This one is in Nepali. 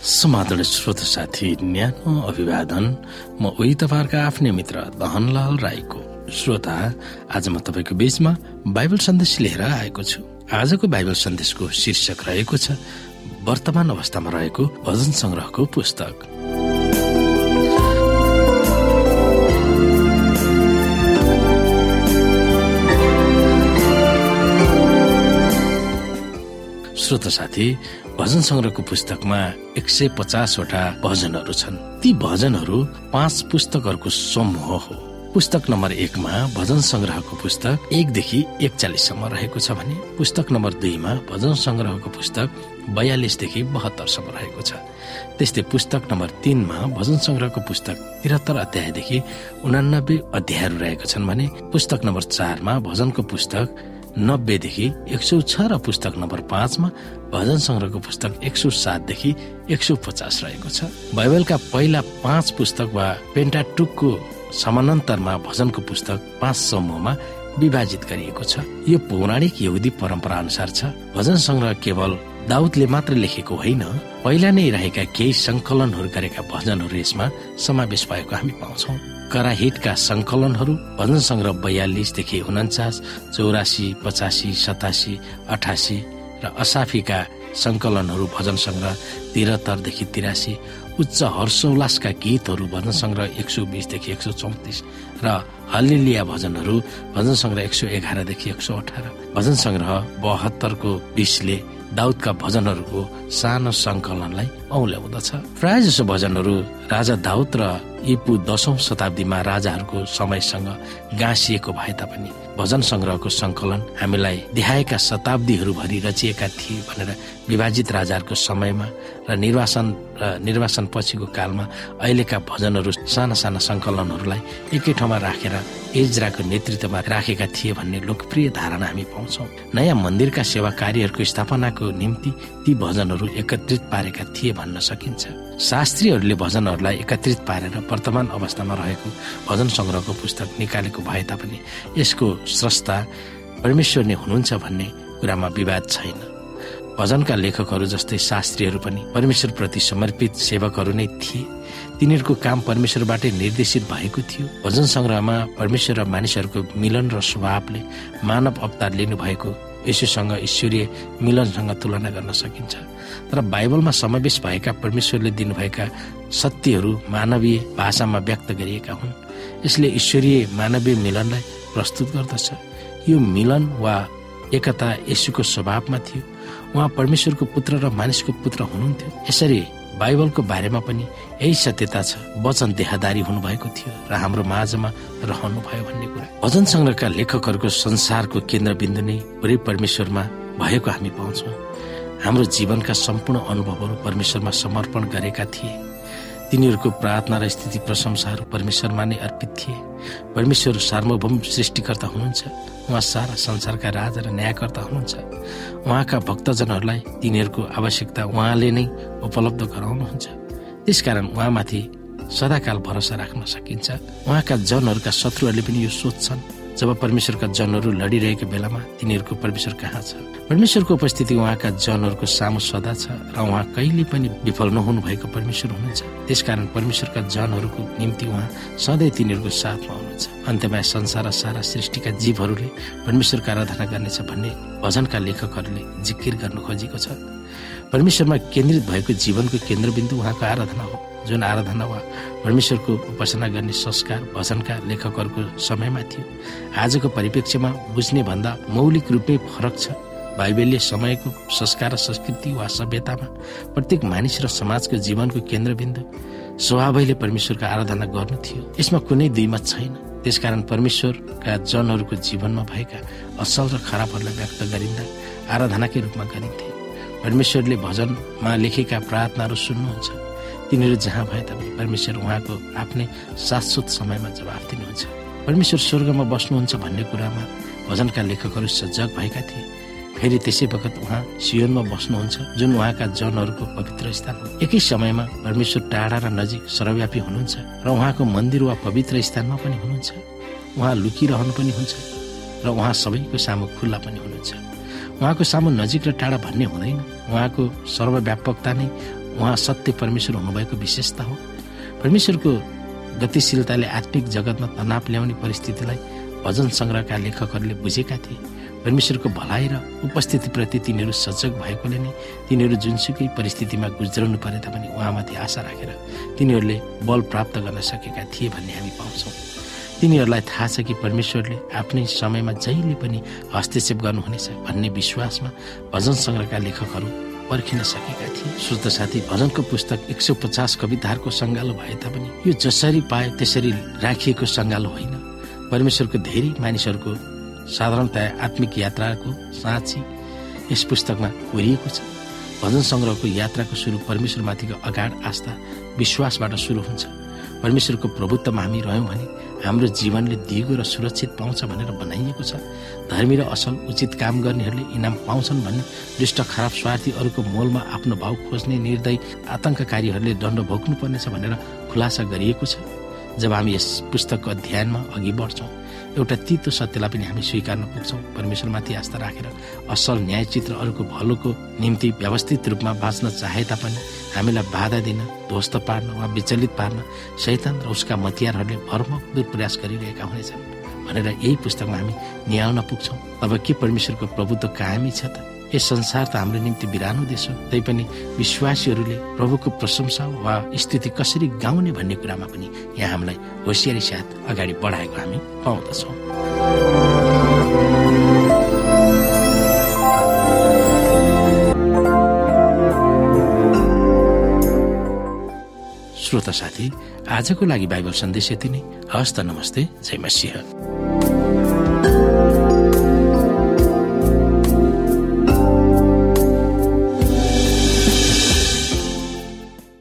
समाधान श्रोत साथी न्यानो अभिवादन म उही तपाईँहरूका आफ्नै मित्र दहनलाल राईको श्रोता। आज म तपाईँको बीचमा बाइबल सन्देश लिएर आएको छु। आजको बाइबल सन्देशको शीर्षक रहेको छ वर्तमान अवस्थामा रहेको भजन संग्रहको पुस्तक। श्रोत साथी भजन संग्रहको पुस्तकमा एक सय पचासवटा भजनहरू छन्। ती भजनहरू पाँच पुस्तकहरूको समूह हो। पुस्तक नम्बर एकमा भजन संग्रहको पुस्तक एकदेखि एकचालिससम्म रहेको छ भने पुस्तक नम्बर दुईमा भजन संग्रहको पुस्तक बयालिसदेखि बहत्तरसम्म रहेको छ। त्यस्तै पुस्तक नम्बर तिनमा भजन संग्रहको पुस्तक त्रिहत्तर अध्यायदेखि उनानब्बे अध्यायहरू रहेका छन् भने पुस्तक नम्बर चारमा भजनको पुस्तक नब्बेदेखि एक सौ छ र पुस्तक नम्बर पाँचमा भजन संग्रहको पुस्तक एक सौ सातदेखि एक सौ पचास रहेको छ। बाइबलका पहिला पाँच पुस्तक वा पेन्टाटुकको समानान्तरमा भजनको पुस्तक पाँच समूहमा विभाजित गरिएको छ। यो पौराणिक यहुदी परम्परा अनुसार छ। भजन संग्रह केवल दाउदले मात्र लेखेको होइन पहिला नै रहेका केही संकलनहरू गरेका भजनहरू यसमा समावेश भएको हामी पाउँछौ। कराहिटका संकलनहरू भजन संग्रह बयालिसदेखि उन्चास चौरासी पचासी सतासी अठासी र असाफीका संकलनहरू भजन संग्रह तिहत्तरदेखि तिरासी उच्च हर्षोल्लासका गीतहरू भजन संग्रह एक सौ बिसदेखि एक सौ चौतिस र हल्लिलिया भजनहरू भजन संग्रह एक सौ एघारदेखि एक सौ अठार भजन संग्रह बहत्तरको बिसले दाउदका भजनहरूको सानो संकलनलाई औल्याउँदछ प्राय जसो भजनहरू राजा दाउद र इपु दशौं शताब्दीमा राजाहरूको समयसँग गाँसिएको भए तापनि भजन संग्रहको संकलन हामीलाई देखाएका शताब्दीहरू भरि रचिएका थिए भनेर विभाजित राजाहरूको समयमा र निर्वासन र निर्वासन पछिको कालमा अहिलेका भजनहरू साना साना संकलनहरूलाई एकै ठाउँमा राखेर एजराको नेतृत्वमा राखेका थिए भन्ने लोकप्रिय धारणा हामी पाउँछौ। नयाँ मन्दिरका सेवा कार्यहरूको स्थापनाको निम्ति ती भजनहरू एकत्रित पारेका थिए भन्न सकिन्छ। शास्त्रीहरूले भजनहरूलाई एकत्रित पारेर वर्तमान अवस्थामा रहेको भजन संग्रहको पुस्तक निकालेको भए तापनि यसको स्रष्टा परमेश्वर नै हुनुहुन्छ भन्ने कुरामा विवाद छैन। भजनका लेखकहरू जस्तै शास्त्रीहरू पनि परमेश्वर प्रति समर्पित सेवकहरू नै थिए। तिनीहरूको काम परमेश्वरबाटै निर्देशित भएको थियो। भजन संग्रहमा परमेश्वर र मानिसहरूको मिलन र स्वभावले मानव अवतार लिनुभएको यसुसँग ईश्वरीय मिलनसँग तुलना गर्न सकिन्छ। तर बाइबलमा समावेश भएका परमेश्वरले दिनुभएका सत्यहरू मानवीय भाषामा व्यक्त गरिएका हुन्। यसले ईश्वरीय मानवीय मिलनलाई प्रस्तुत गर्दछ। यो मिलन वा एकता यसुको स्वभावमा थियो। उहाँ परमेश्वरको पुत्र र मानिसको पुत्र हुनुहुन्थ्यो। यसरी बाइबलको बारेमा पनि यही सत्यता छ। वचन देहदारी हुनुभएको थियो र हाम्रो माझमा रहनु भयो भन्ने कुरा। भजन संग्रहका लेखकहरूको संसारको केन्द्रबिन्दु नै पुरै परमेश्वरमा भएको हामी पाउँछौँ। हाम्रो जीवनका सम्पूर्ण अनुभवहरू परमेश्वरमा समर्पण गरेका थिए। तिनीहरूको प्रार्थना र स्थिति प्रशंसाहरू परमेश्वरमा नै अर्पित थिए। परमेश्वर सार्वभौम सृष्टिकर्ता हुनुहुन्छ। उहाँ सारा संसारका राजा र न्यायकर्ता हुनुहुन्छ। उहाँका भक्तजनहरूलाई तिनीहरूको आवश्यकता उहाँले नै उपलब्ध गराउनुहुन्छ। त्यसकारण उहाँमाथि सदाकाल भरोसा राख्न सकिन्छ। उहाँका जनहरूका शत्रुहरूले पनि यो सोध्छन्। जब परमेश्वरका जनहरू लडिरहेको बेलामा तिनीहरूको परमेश्वर कहाँ छ? परमेश्वरको उपस्थिति उहाँका जनहरूको सामु सदा छ र उहाँ कहिले पनि विफल नहुनु भएको परमेश्वर हुनुहुन्छ। त्यसकारण परमेश्वरका जनहरूको निम्ति उहाँ सधैँ तिनीहरूको साथमा हुनुहुन्छ। अन्त्यमा संसार सारा सृष्टिका जीवहरूले परमेश्वरको आराधना गर्नेछ भन्ने भजनका लेखकहरूले जिकिर गर्नु खोजेको छ। परमेश्वरमा केन्द्रित भएको जीवनको केन्द्रबिन्दु उहाँको आराधना हो। जुन आराधना वा परमेश्वरको उपासना गर्ने संस्कार भजनका लेखकहरूको समयमा थियो। आजको परिप्रेक्ष्यमा बुझ्ने भन्दा मौलिक रूपमै फरक छ। बाइबलले समयको संस्कार र संस्कृति वा सभ्यतामा प्रत्येक मानिस र समाजको जीवनको केन्द्रबिन्दु स्वभावैले परमेश्वरको आराधना गर्नु थियो। यसमा कुनै दुईमत छैन। त्यसकारण परमेश्वरका जनहरूको जीवनमा भएका असल र खराबहरूलाई व्यक्त गरिँदा आराधनाकै रूपमा गरिन्थे। परमेश्वरले भजनमा लेखेका प्रार्थनाहरू सुन्नुहुन्छ। तिनीहरू जहाँ भए तापनि परमेश्वर उहाँको आफ्नै शाश्वत समयमा जवाफ दिनुहुन्छ। परमेश्वर स्वर्गमा बस्नुहुन्छ भन्ने कुरामा भजनका लेखकहरू सजग भएका थिए। फेरि त्यसै बखत उहाँ सियोनमा बस्नुहुन्छ जुन उहाँका जनहरूको पवित्र स्थान हो। एकै समयमा परमेश्वर टाढा र नजिक सर्वव्यापी हुनुहुन्छ र उहाँको मन्दिर वा पवित्र स्थानमा पनि हुनुहुन्छ। उहाँ लुकिरहनु पनि हुन्छ र उहाँ सबैको सामु खुल्ला पनि हुनुहुन्छ। उहाँको सामु नजिक र टाढा भन्ने हुँदैन। उहाँको सर्वव्यापकता नै उहाँ सत्य परमेश्वर हुनुभएको विशेषता हो। परमेश्वरको गतिशीलताले आत्मिक जगतमा तनाव ल्याउने परिस्थितिलाई भजन सङ्ग्रहका लेखकहरूले बुझेका थिए। परमेश्वरको भलाइ र उपस्थितिप्रति तिनीहरू सजग भएकोले नै तिनीहरू जुनसुकै परिस्थितिमा गुज्राउनु परे तापनि उहाँमाथि आशा राखेर तिनीहरूले बल प्राप्त गर्न सकेका थिए भन्ने हामी पाउँछौँ। तिनीहरूलाई थाहा छ कि परमेश्वरले आफ्नै समयमा जहिले पनि हस्तक्षेप गर्नुहुनेछ भन्ने विश्वासमा भजन सङ्ग्रहका लेखकहरू पर्खिन सकेका थिए। श्रोत साथी भजनको पुस्तक एक सौ पचास कविताहरूको सङ्गालो भए तापनि यो जसरी पायो त्यसरी राखिएको सङ्गालो होइन। परमेश्वरको धेरै मानिसहरूको साधारणतया आत्मिक यात्राको साँची यस पुस्तकमा कोरिएको छ। भजन सङ्ग्रहको यात्राको सुरु परमेश्वरमाथिको अगाड आस्था विश्वासबाट सुरु हुन्छ। परमेश्वरको प्रभुत्वमा हामी रह्यौँ भने हाम्रो जीवनले दिगो र सुरक्षित पाउँछ भनेर बनाइएको छ। धर्मी र असल उचित काम गर्नेहरूले इनाम पाउँछन् भन्ने दुष्ट खराब स्वार्थी अरूको मोलमा आफ्नो भाउ खोज्ने निर्दय आतंककारीहरूले दण्ड भोग्नुपर्नेछ भनेर खुलासा गरिएको छ। जब हामी यस पुस्तकको अध्ययनमा अघि बढ्छौँ एउटा तितो सत्यलाई पनि हामी स्वीकार्न पुग्छौँ। परमेश्वरमाथि आस्था राखेर असल न्यायचित्र अरूको भलोको निम्ति व्यवस्थित रूपमा बाँच्न चाहे तापनि हामीलाई बाधा दिन ध्वस्त पार्न वा विचलित पार्न शैतान र उसका मतियारहरूले भरमग्दुर प्रयास गरिरहेका हुनेछन्। भनेर यही पुस्तकमा हामी न्याउन पुग्छौँ। अब के परमेश्वरको प्रभुत्व कायमी छ त? यस संसार त हाम्रो निम्ति बिरानो देश हो तैपनि विश्वासीहरूले प्रभुको प्रशंसा वा स्थिति कसरी गाउने भन्ने कुरामा पनि यहाँ हामीलाई होसियारी साथ अगाडि बढाएको हामी पाउँदछौँ। श्रोता साथी आजको लागि बाइबल सन्देश यति नै। हस्त नमस्ते। जय मसिंह।